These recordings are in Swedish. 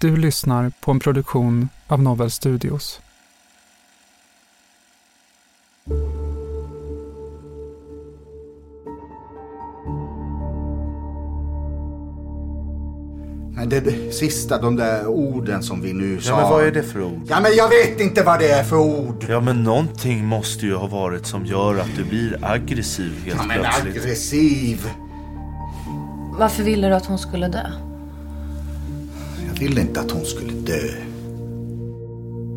Du lyssnar på en produktion av Novel Studios. Men det sista, de där orden som vi nu sa. Ja, men vad är det för ord? Ja, men jag vet inte vad det är för ord. Ja, men någonting måste ju ha varit som gör att du blir aggressiv helt Ja, men plötsligt. aggressiv. Varför ville du att hon skulle dö? Ville inte att hon skulle dö.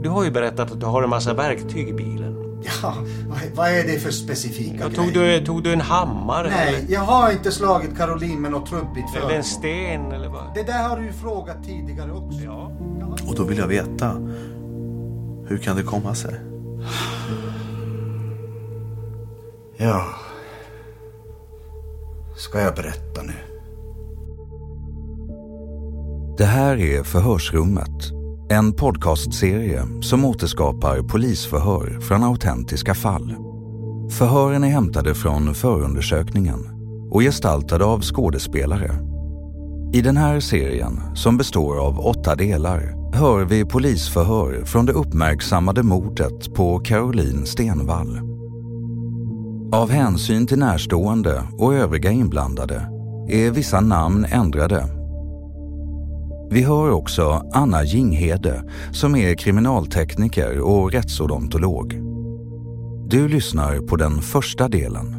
Du har ju berättat att du har en massa verktyg i bilen. Ja, vad, är det för specifika Ja, grejer? tog, du, tog du en hammare? Nej, Eller, jag har inte slagit Caroline med något trubbigt eller föremål. en sten? Eller vad? Det där har du ju frågat tidigare också. Ja. Och då vill jag veta. Hur kan det komma sig? Ja. Ska jag berätta nu? Det här är Förhörsrummet. En podcastserie som återskapar polisförhör från autentiska fall. Förhören är hämtade från förundersökningen och gestaltade av skådespelare. I den här serien, som består av åtta delar, hör vi polisförhör från det uppmärksammade mordet på Caroline Stenvall. Av hänsyn till närstående och övriga inblandade är vissa namn ändrade vi hör också Anna Jinghede som är kriminaltekniker och rättsodontolog. Du lyssnar på den första delen.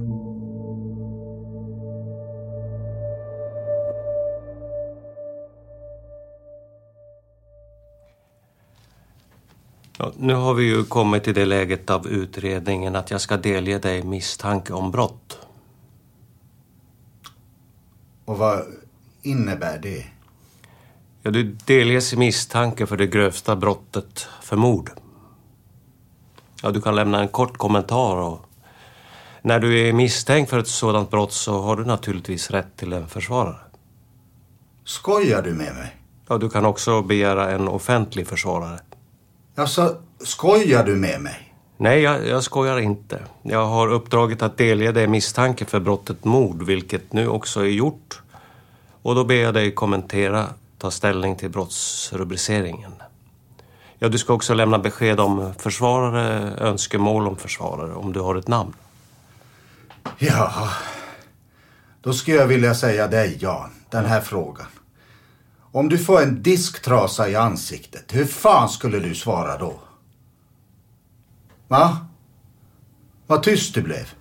Ja, nu har vi ju kommit till det läget av utredningen att jag ska delge dig misstanke om brott. Och vad innebär det? Ja, du delges misstanke för det grövsta brottet för mord. Ja, du kan lämna en kort kommentar och när du är misstänkt för ett sådant brott så har du naturligtvis rätt till en försvarare. Skojar du med mig? Ja, du kan också begära en offentlig försvarare. Alltså, skojar du med mig? Nej, jag, jag skojar inte. Jag har uppdraget att delge dig misstanke för brottet mord, vilket nu också är gjort. Och då ber jag dig kommentera, ta ställning till brottsrubriceringen. Ja, du ska också lämna besked om försvarare, önskemål om försvarare, om du har ett namn. Ja, då skulle jag vilja säga dig, Jan, den här frågan. Om du får en disktrasa i ansiktet, hur fan skulle du svara då? Va? Vad tyst du blev.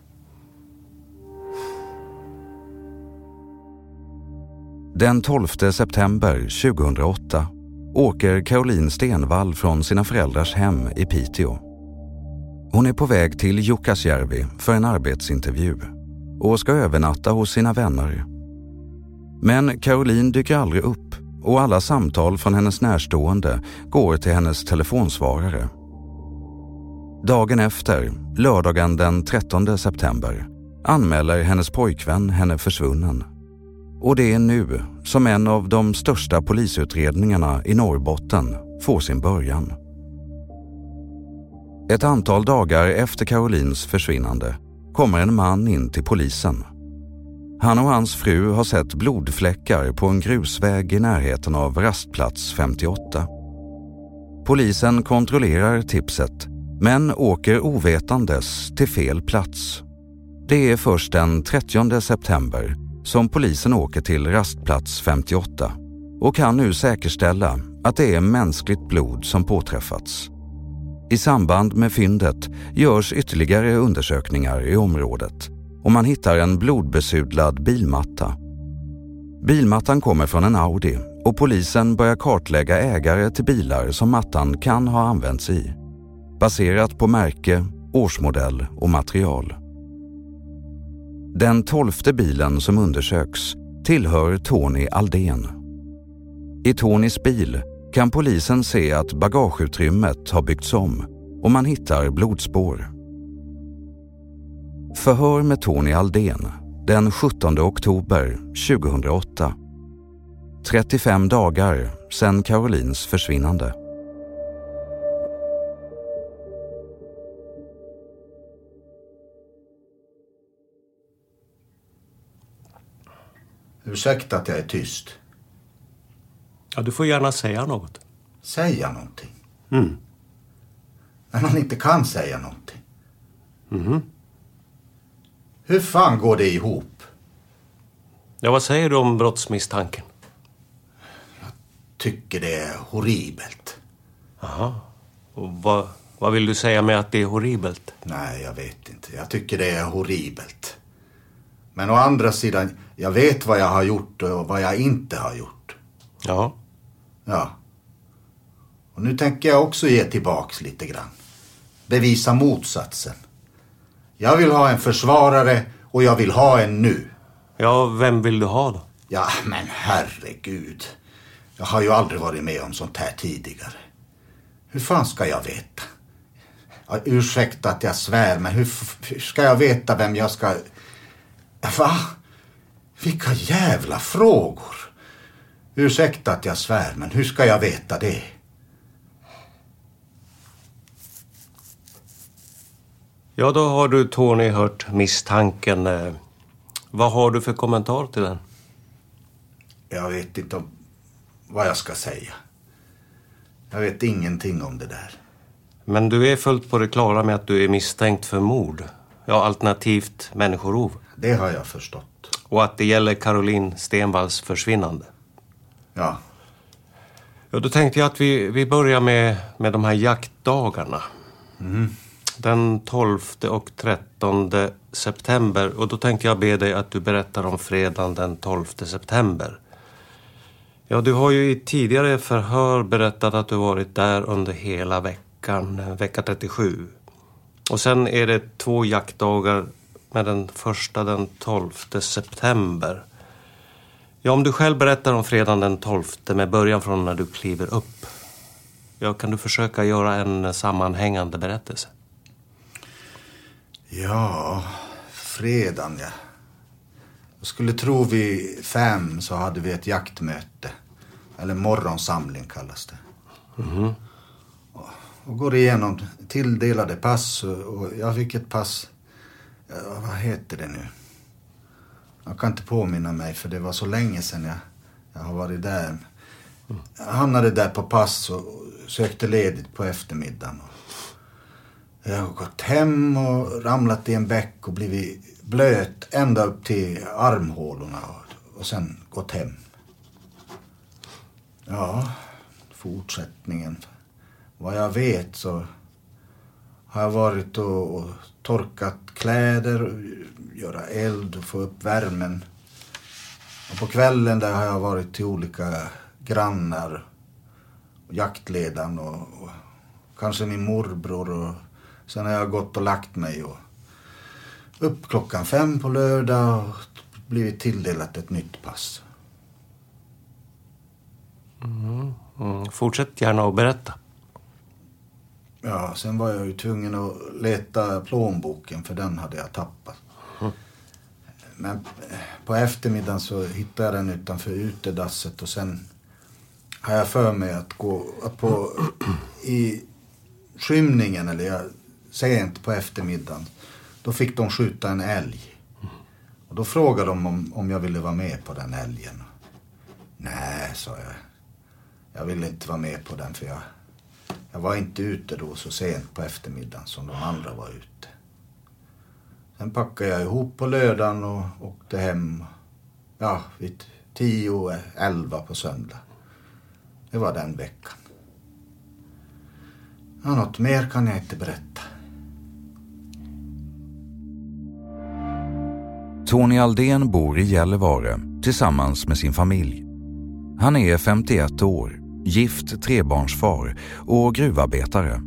Den 12 september 2008 åker Caroline Stenvall från sina föräldrars hem i Piteå. Hon är på väg till Jukkasjärvi för en arbetsintervju och ska övernatta hos sina vänner. Men Caroline dyker aldrig upp och alla samtal från hennes närstående går till hennes telefonsvarare. Dagen efter, lördagen den 13 september, anmäler hennes pojkvän henne försvunnen och det är nu som en av de största polisutredningarna i Norrbotten får sin början. Ett antal dagar efter Carolins försvinnande kommer en man in till polisen. Han och hans fru har sett blodfläckar på en grusväg i närheten av rastplats 58. Polisen kontrollerar tipset men åker ovetandes till fel plats. Det är först den 30 september som polisen åker till rastplats 58 och kan nu säkerställa att det är mänskligt blod som påträffats. I samband med fyndet görs ytterligare undersökningar i området och man hittar en blodbesudlad bilmatta. Bilmattan kommer från en Audi och polisen börjar kartlägga ägare till bilar som mattan kan ha använts i. Baserat på märke, årsmodell och material. Den tolfte bilen som undersöks tillhör Tony Aldén. I Tonys bil kan polisen se att bagageutrymmet har byggts om och man hittar blodspår. Förhör med Tony Aldén den 17 oktober 2008. 35 dagar sedan Carolines försvinnande. Ursäkta att jag är tyst. Ja, du får gärna säga något. Säga någonting? Mm. När man inte kan säga någonting. Mhm. Hur fan går det ihop? Ja, vad säger du om brottsmisstanken? Tycker det är horribelt. Jaha. Och vad, vad vill du säga med att det är horribelt? Nej, jag vet inte. Jag tycker det är horribelt. Men å andra sidan, jag vet vad jag har gjort och vad jag inte har gjort. Ja. Ja. Och nu tänker jag också ge tillbaks lite grann. Bevisa motsatsen. Jag vill ha en försvarare och jag vill ha en nu. Ja, vem vill du ha då? Ja, men herregud. Jag har ju aldrig varit med om sånt här tidigare. Hur fan ska jag veta? Ja, ursäkta att jag svär, men hur, hur ska jag veta vem jag ska... Va? Vilka jävla frågor. Ursäkta att jag svär, men hur ska jag veta det? Ja, då har du, Tony, hört misstanken. Eh, Vad har du för kommentar till den? Jag vet inte om vad jag ska säga. Jag vet ingenting om det där. Men du är fullt på det klara med att du är misstänkt för mord. Ja, alternativt människorov. Det har jag förstått. Och att det gäller Caroline Stenvalls försvinnande. Ja. Ja, då tänkte jag att vi, vi börjar med, med de här jaktdagarna. Den 12 och 13 september. Och då tänkte jag be dig att du berättar om fredagen den 12 september. Ja, du har ju i tidigare förhör berättat att du varit där under hela veckan, vecka 37. Och sen är det två jaktdagar med den första den 12 september. Ja, om du själv berättar om fredagen den 12 med början från när du kliver upp. Ja, kan du försöka göra en sammanhängande berättelse? Ja, fredagen ja. Jag skulle tro vid fem så hade vi ett jaktmöte. Eller morgonsamling kallas det. Mhm. Och går igenom tilldelade pass och jag fick ett pass. Ja, vad heter det nu? Jag kan inte påminna mig för det var så länge sedan jag, jag har varit där. Jag hamnade där på pass och sökte ledigt på eftermiddagen. Jag har gått hem och ramlat i en bäck och blivit blöt ända upp till armhålorna och, och sen gått hem. Ja, fortsättningen. Vad jag vet så har jag varit och, och torkat kläder, och göra eld och få upp värmen. Och på kvällen där har jag varit till olika grannar, och jaktledaren och, och kanske min morbror. Och sen har jag gått och lagt mig och upp klockan fem på lördag och blivit tilldelat ett nytt pass. Mm. Mm. Fortsätt gärna att berätta. Ja, sen var jag ju tvungen att leta plånboken för den hade jag tappat. Men eh, på eftermiddagen så hittade jag den utanför utedasset och sen har jag för mig att gå på i skymningen eller jag, sent på eftermiddagen. Då fick de skjuta en älg. Och då frågade de om, om jag ville vara med på den älgen. Nej, sa jag. Jag ville inte vara med på den för jag, jag var inte ute då så sent på eftermiddagen som de andra var ute. Sen packade jag ihop på lördagen och åkte hem. Ja, vid tio, elva på söndag. Det var den veckan. Ja, något mer kan jag inte berätta. Tony Aldén bor i Gällivare tillsammans med sin familj. Han är 51 år, gift trebarnsfar och gruvarbetare.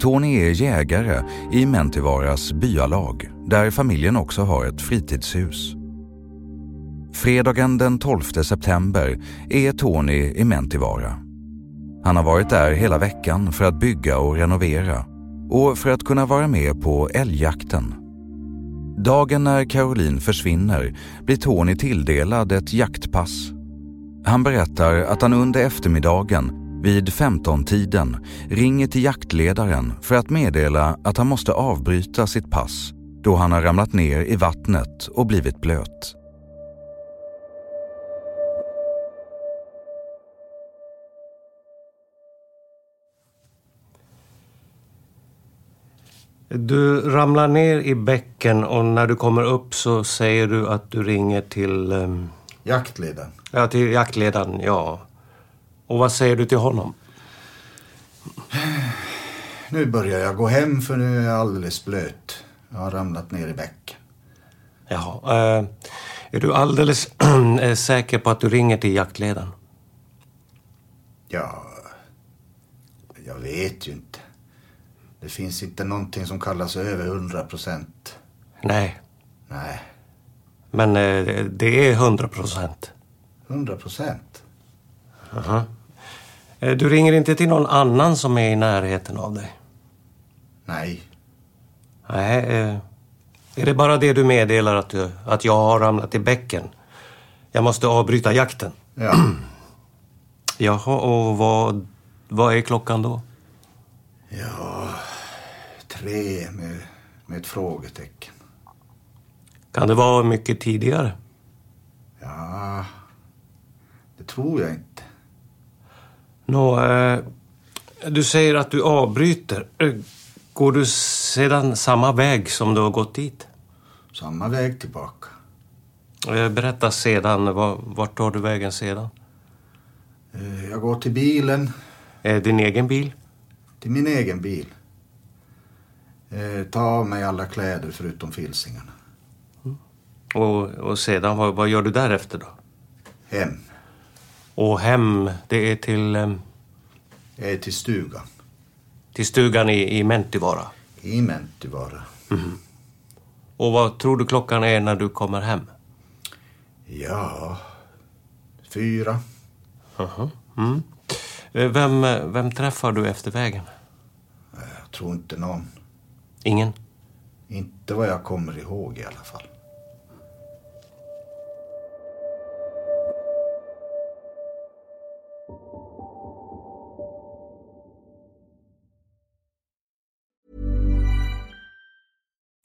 Tony är jägare i Mentivaras byalag där familjen också har ett fritidshus. Fredagen den 12 september är Tony i Mentivara. Han har varit där hela veckan för att bygga och renovera och för att kunna vara med på älgjakten. Dagen när Caroline försvinner blir Tony tilldelad ett jaktpass. Han berättar att han under eftermiddagen vid 15-tiden ringer till jaktledaren för att meddela att han måste avbryta sitt pass då han har ramlat ner i vattnet och blivit blöt. Du ramlar ner i bäcken och när du kommer upp så säger du att du ringer till... Um... Jaktledaren? Ja, till jaktledaren, ja. Och vad säger du till honom? Nu börjar jag gå hem för nu är jag alldeles blöt. Jag har ramlat ner i bäcken. Jaha. Uh, är du alldeles säker på att du ringer till jaktledaren? Ja, jag vet ju inte. Det finns inte någonting som kallas över 100 procent. Nej. Nej. Men eh, det är 100 procent. 100 procent? Uh Du ringer inte till någon annan som är i närheten av dig? Nej. Nej. Eh, är det bara det du meddelar att, du, att jag har ramlat i bäcken? Jag måste avbryta jakten? Ja. Jaha, och vad, vad är klockan då? Ja, tre med, med ett frågetecken. Kan det vara mycket tidigare? Ja, det tror jag inte. Nå, eh, du säger att du avbryter. Eh, går du sedan samma väg som du har gått dit? Samma väg tillbaka. Eh, berätta sedan. Vart tar du vägen sedan? Eh, jag går till bilen. Din egen bil? Till min egen bil. Ta av mig alla kläder förutom filsingarna. Mm. Och, och sedan, vad, vad, gör du därefter då? Hem. Och hem, det är till... Eh, det är till stugan. Till stugan i, i Mentivara? I Mentivara. Mm. Och vad tror du klockan är när du kommer hem? Ja, fyra. -huh. mm. Vem, vem träffar du efter vägen? Jag tror inte någon. Ingen? Inte vad jag kommer ihåg i alla fall.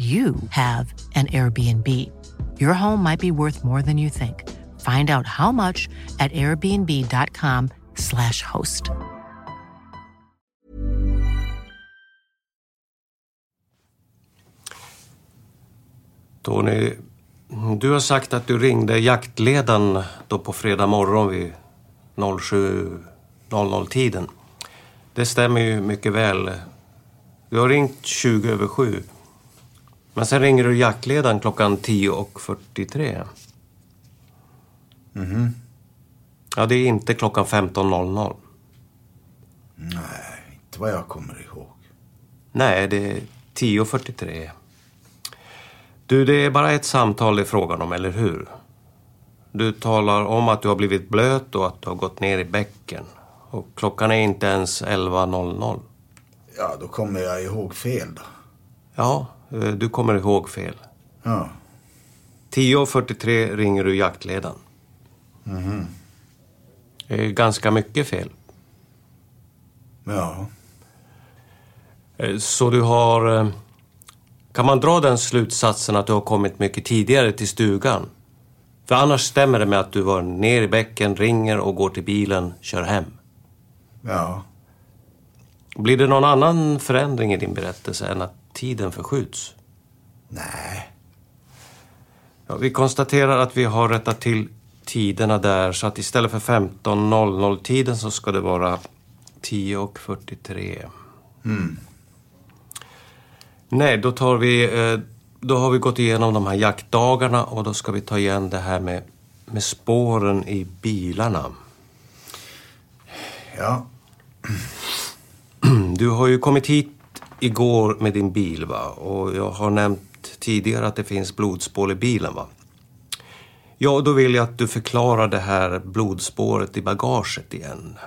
you have an Airbnb. Your home might be worth more than you think. Find out how much at airbnb.com/slash host. Tony, du har sagt att du ringde jaktledaren då på fredag morgon vid 07.00-tiden. Det stämmer ju mycket väl. Du har ringt 20 över 7. Men sen ringer du jaktledaren klockan 10.43. Mhm. Ja, det är inte klockan 15.00. Nej, inte vad jag kommer ihåg. Nej, det är 10.43. Du, det är bara ett samtal det är frågan om, eller hur? Du talar om att du har blivit blöt och att du har gått ner i bäcken. Och klockan är inte ens 11.00. Ja, då kommer jag ihåg fel då. Ja, du kommer ihåg fel. Ja. 10.43 ringer du jaktledaren. Mhm. Det är ganska mycket fel. Ja. Eh, Så du har... eh, Kan man dra den slutsatsen att du har kommit mycket tidigare till stugan? För annars stämmer det med att du var ner i bäcken, ringer och går till bilen, kör hem. Ja. Blir det någon annan förändring i din berättelse än att tiden förskjuts? Nej. Ja, vi konstaterar att vi har rättat till tiderna där så att istället för 15.00-tiden så ska det vara 10.43. Mm. Nej, då tar vi... eh, Då har vi gått igenom de här jaktdagarna och då ska vi ta igen det här med, med spåren i bilarna. Ja. Du har ju kommit hit igår med din bil va? Och jag har nämnt tidigare att det finns blodspår i bilen va? Ja, då vill jag att du förklarar det här blodspåret i bagaget igen.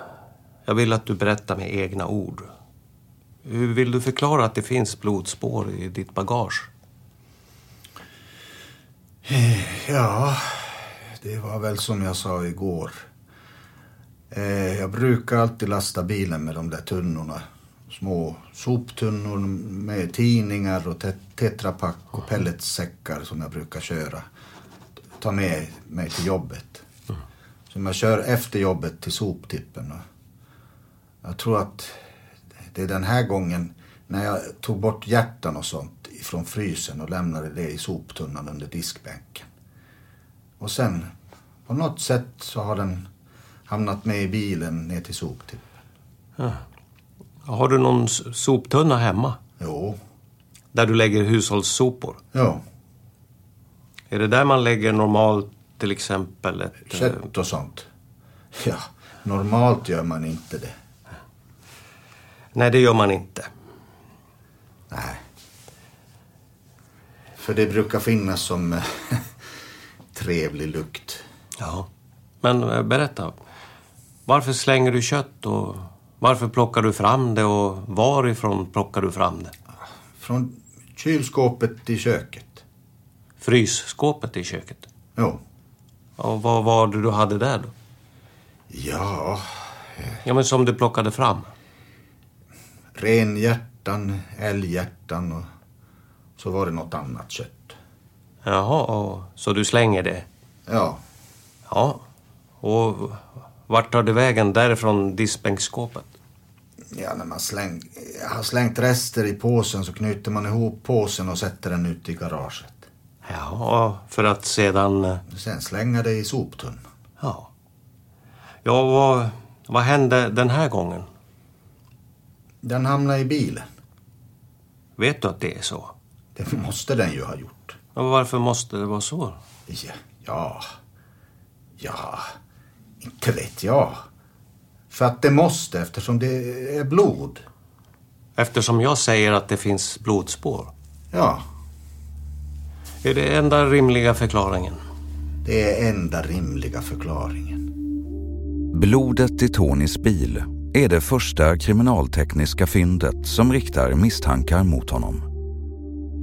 Jag vill att du berättar med egna ord. Hur vill du förklara att det finns blodspår i ditt bagage? Eh, ja, det var väl som jag sa igår. Eh, jag brukar alltid lasta bilen med de där tunnorna. Små soptunnor med tidningar och te- tetrapack och pelletsäckar som jag brukar köra. Ta med mig till jobbet. Som jag kör efter jobbet till soptippen. Jag tror att det är den här gången när jag tog bort hjärtan och sånt ifrån frysen och lämnade det i soptunnan under diskbänken. Och sen på något sätt så har den hamnat med i bilen ner till soptippen. Ja. Har du någon soptunna hemma? Jo. Där du lägger hushållssopor? Ja. Är det där man lägger normalt till exempel ett... eh, Kött och sånt. Ja, normalt gör man inte det. Nej, det gör man inte. Nej. För det brukar finnas som eh, trevlig lukt. Ja. Men eh, berätta. Varför slänger du kött och varför plockar du fram det och varifrån plockar du fram det? Från kylskåpet i köket. Frysskåpet i köket? Jo. Och vad var det du hade där då? Ja, Ja, men som du plockade fram? renhjärtan, älghjärtan och så var det något annat kött. Jaha, så du slänger det? Ja. Ja. Och vart tar det vägen därifrån diskbänksskåpet? Ja, när man släng, har slängt rester i påsen så knyter man ihop påsen och sätter den ute i garaget. Ja, för att sedan... eh, Sen slänga det i soptunnan. Ja. Ja, vad, vad hände den här gången? Den hamnade i bilen. Vet du att det är så? Det måste den ju ha gjort. Och varför måste det vara så? Ja, ja, ja, inte vet jag. För att det måste eftersom det är blod. Eftersom jag säger att det finns blodspår. Ja, Är det enda rimliga förklaringen? det är enda rimliga förklaringen. Blodet i Tonys bil är det första kriminaltekniska fyndet som riktar misstankar mot honom.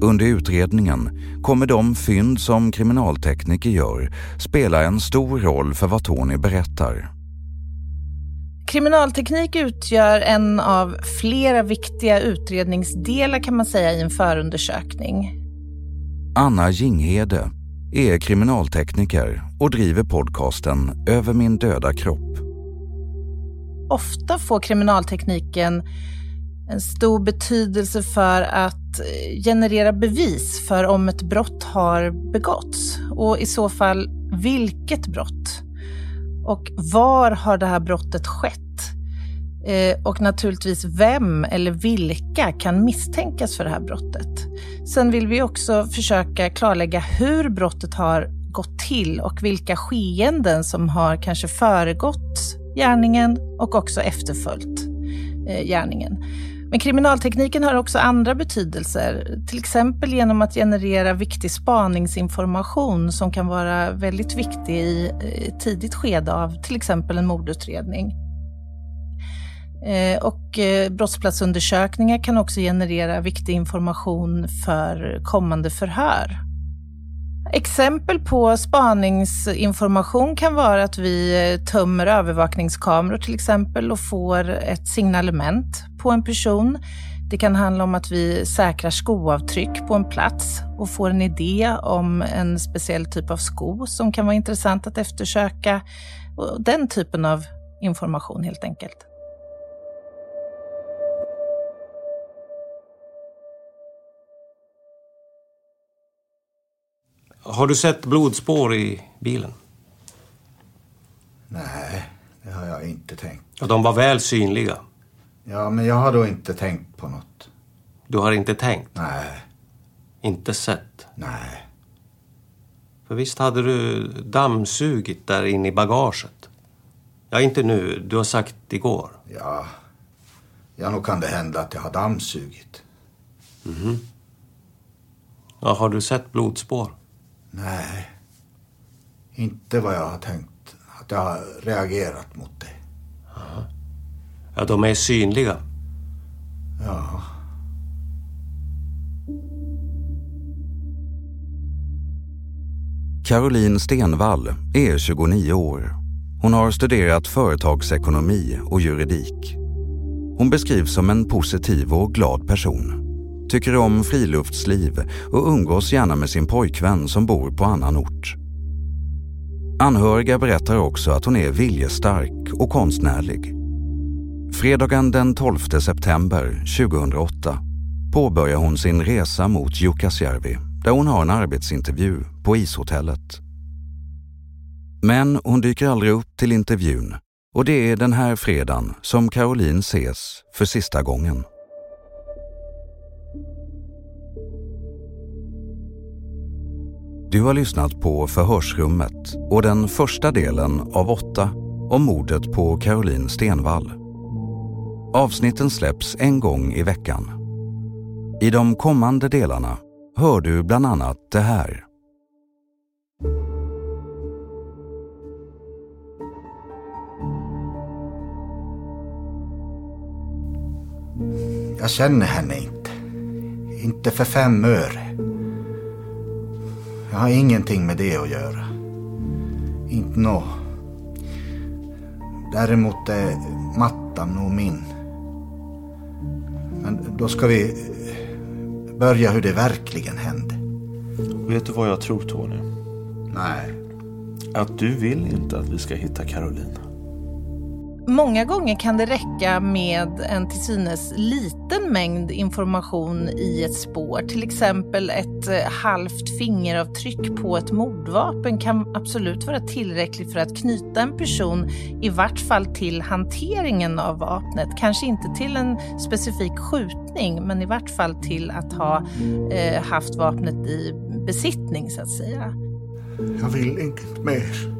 Under utredningen kommer de fynd som kriminaltekniker gör spela en stor roll för vad Tony berättar. Kriminalteknik utgör en av flera viktiga utredningsdelar kan man säga i en förundersökning. Anna Jinghede är kriminaltekniker och driver podcasten Över min döda kropp. Ofta får kriminaltekniken en stor betydelse för att eh, generera bevis för om ett brott har begåtts och i så fall vilket brott. Och var har det här brottet skett? Eh, och naturligtvis vem eller vilka kan misstänkas för det här brottet. Sen vill vi också försöka klarlägga hur brottet har gått till och vilka skeenden som har kanske föregått gärningen och också efterföljt eh, gärningen. Men kriminaltekniken har också andra betydelser, till exempel genom att generera viktig spaningsinformation som kan vara väldigt viktig i ett tidigt skede av till exempel en mordutredning. Eh, och eh, brottsplatsundersökningar kan också generera viktig information för kommande förhör. Exempel på spaningsinformation kan vara att vi eh, tömmer övervakningskameror till exempel och får ett signalement på en person. Det kan handla om att vi säkrar skoavtryck på en plats och får en idé om en speciell typ av sko som kan vara intressant att eftersöka. Den typen av information helt enkelt. Har du sett blodspår i bilen? Nej, det har jag inte tänkt. Ja, de var väl synliga. Ja, men jag har då inte tänkt på något. Du har inte tänkt? Nej. Inte sett? Nej. För visst hade du dammsugit där inne i bagaget? Ja, inte nu. Du har sagt igår. Ja, ja nog kan det hända att jag har dammsugit. Mhm. Ja, har du sett blodspår? Nej, inte vad jag har tänkt. Att jag har reagerat mot det. Ja, de är synliga. Ja. Caroline Stenvall är 29 år. Hon har studerat företagsekonomi och juridik. Hon beskrivs som en positiv och glad person. Tycker om friluftsliv och umgås gärna med sin pojkvän som bor på annan ort. Anhöriga berättar också att hon är viljestark och konstnärlig. Fredagen den 12 september 2008 påbörjar hon sin resa mot Jukkasjärvi där hon har en arbetsintervju på ishotellet. Men hon dyker aldrig upp till intervjun och det är den här fredagen som Caroline ses för sista gången. Du har lyssnat på Förhörsrummet och den första delen av åtta om mordet på Caroline Stenvall. Avsnitten släpps en gång i veckan. I de kommande delarna hör du bland annat det här. Jag känner henne inte. Inte för fem öre. Jag har ingenting med det att göra. Inte nå. Däremot är mattan nog min. Men då ska vi börja hur det verkligen hände. Vet du vad jag tror Tony? Nej. Att du vill inte att vi ska hitta Caroline. Många gånger kan det räcka med en till synes liten mängd information i ett spår. Till exempel ett eh, halvt fingeravtryck på ett mordvapen kan absolut vara tillräckligt för att knyta en person i vart fall till hanteringen av vapnet. Kanske inte till en specifik skjutning, men i vart fall till att ha eh, haft vapnet i besittning så att säga. Jag vill inget mer.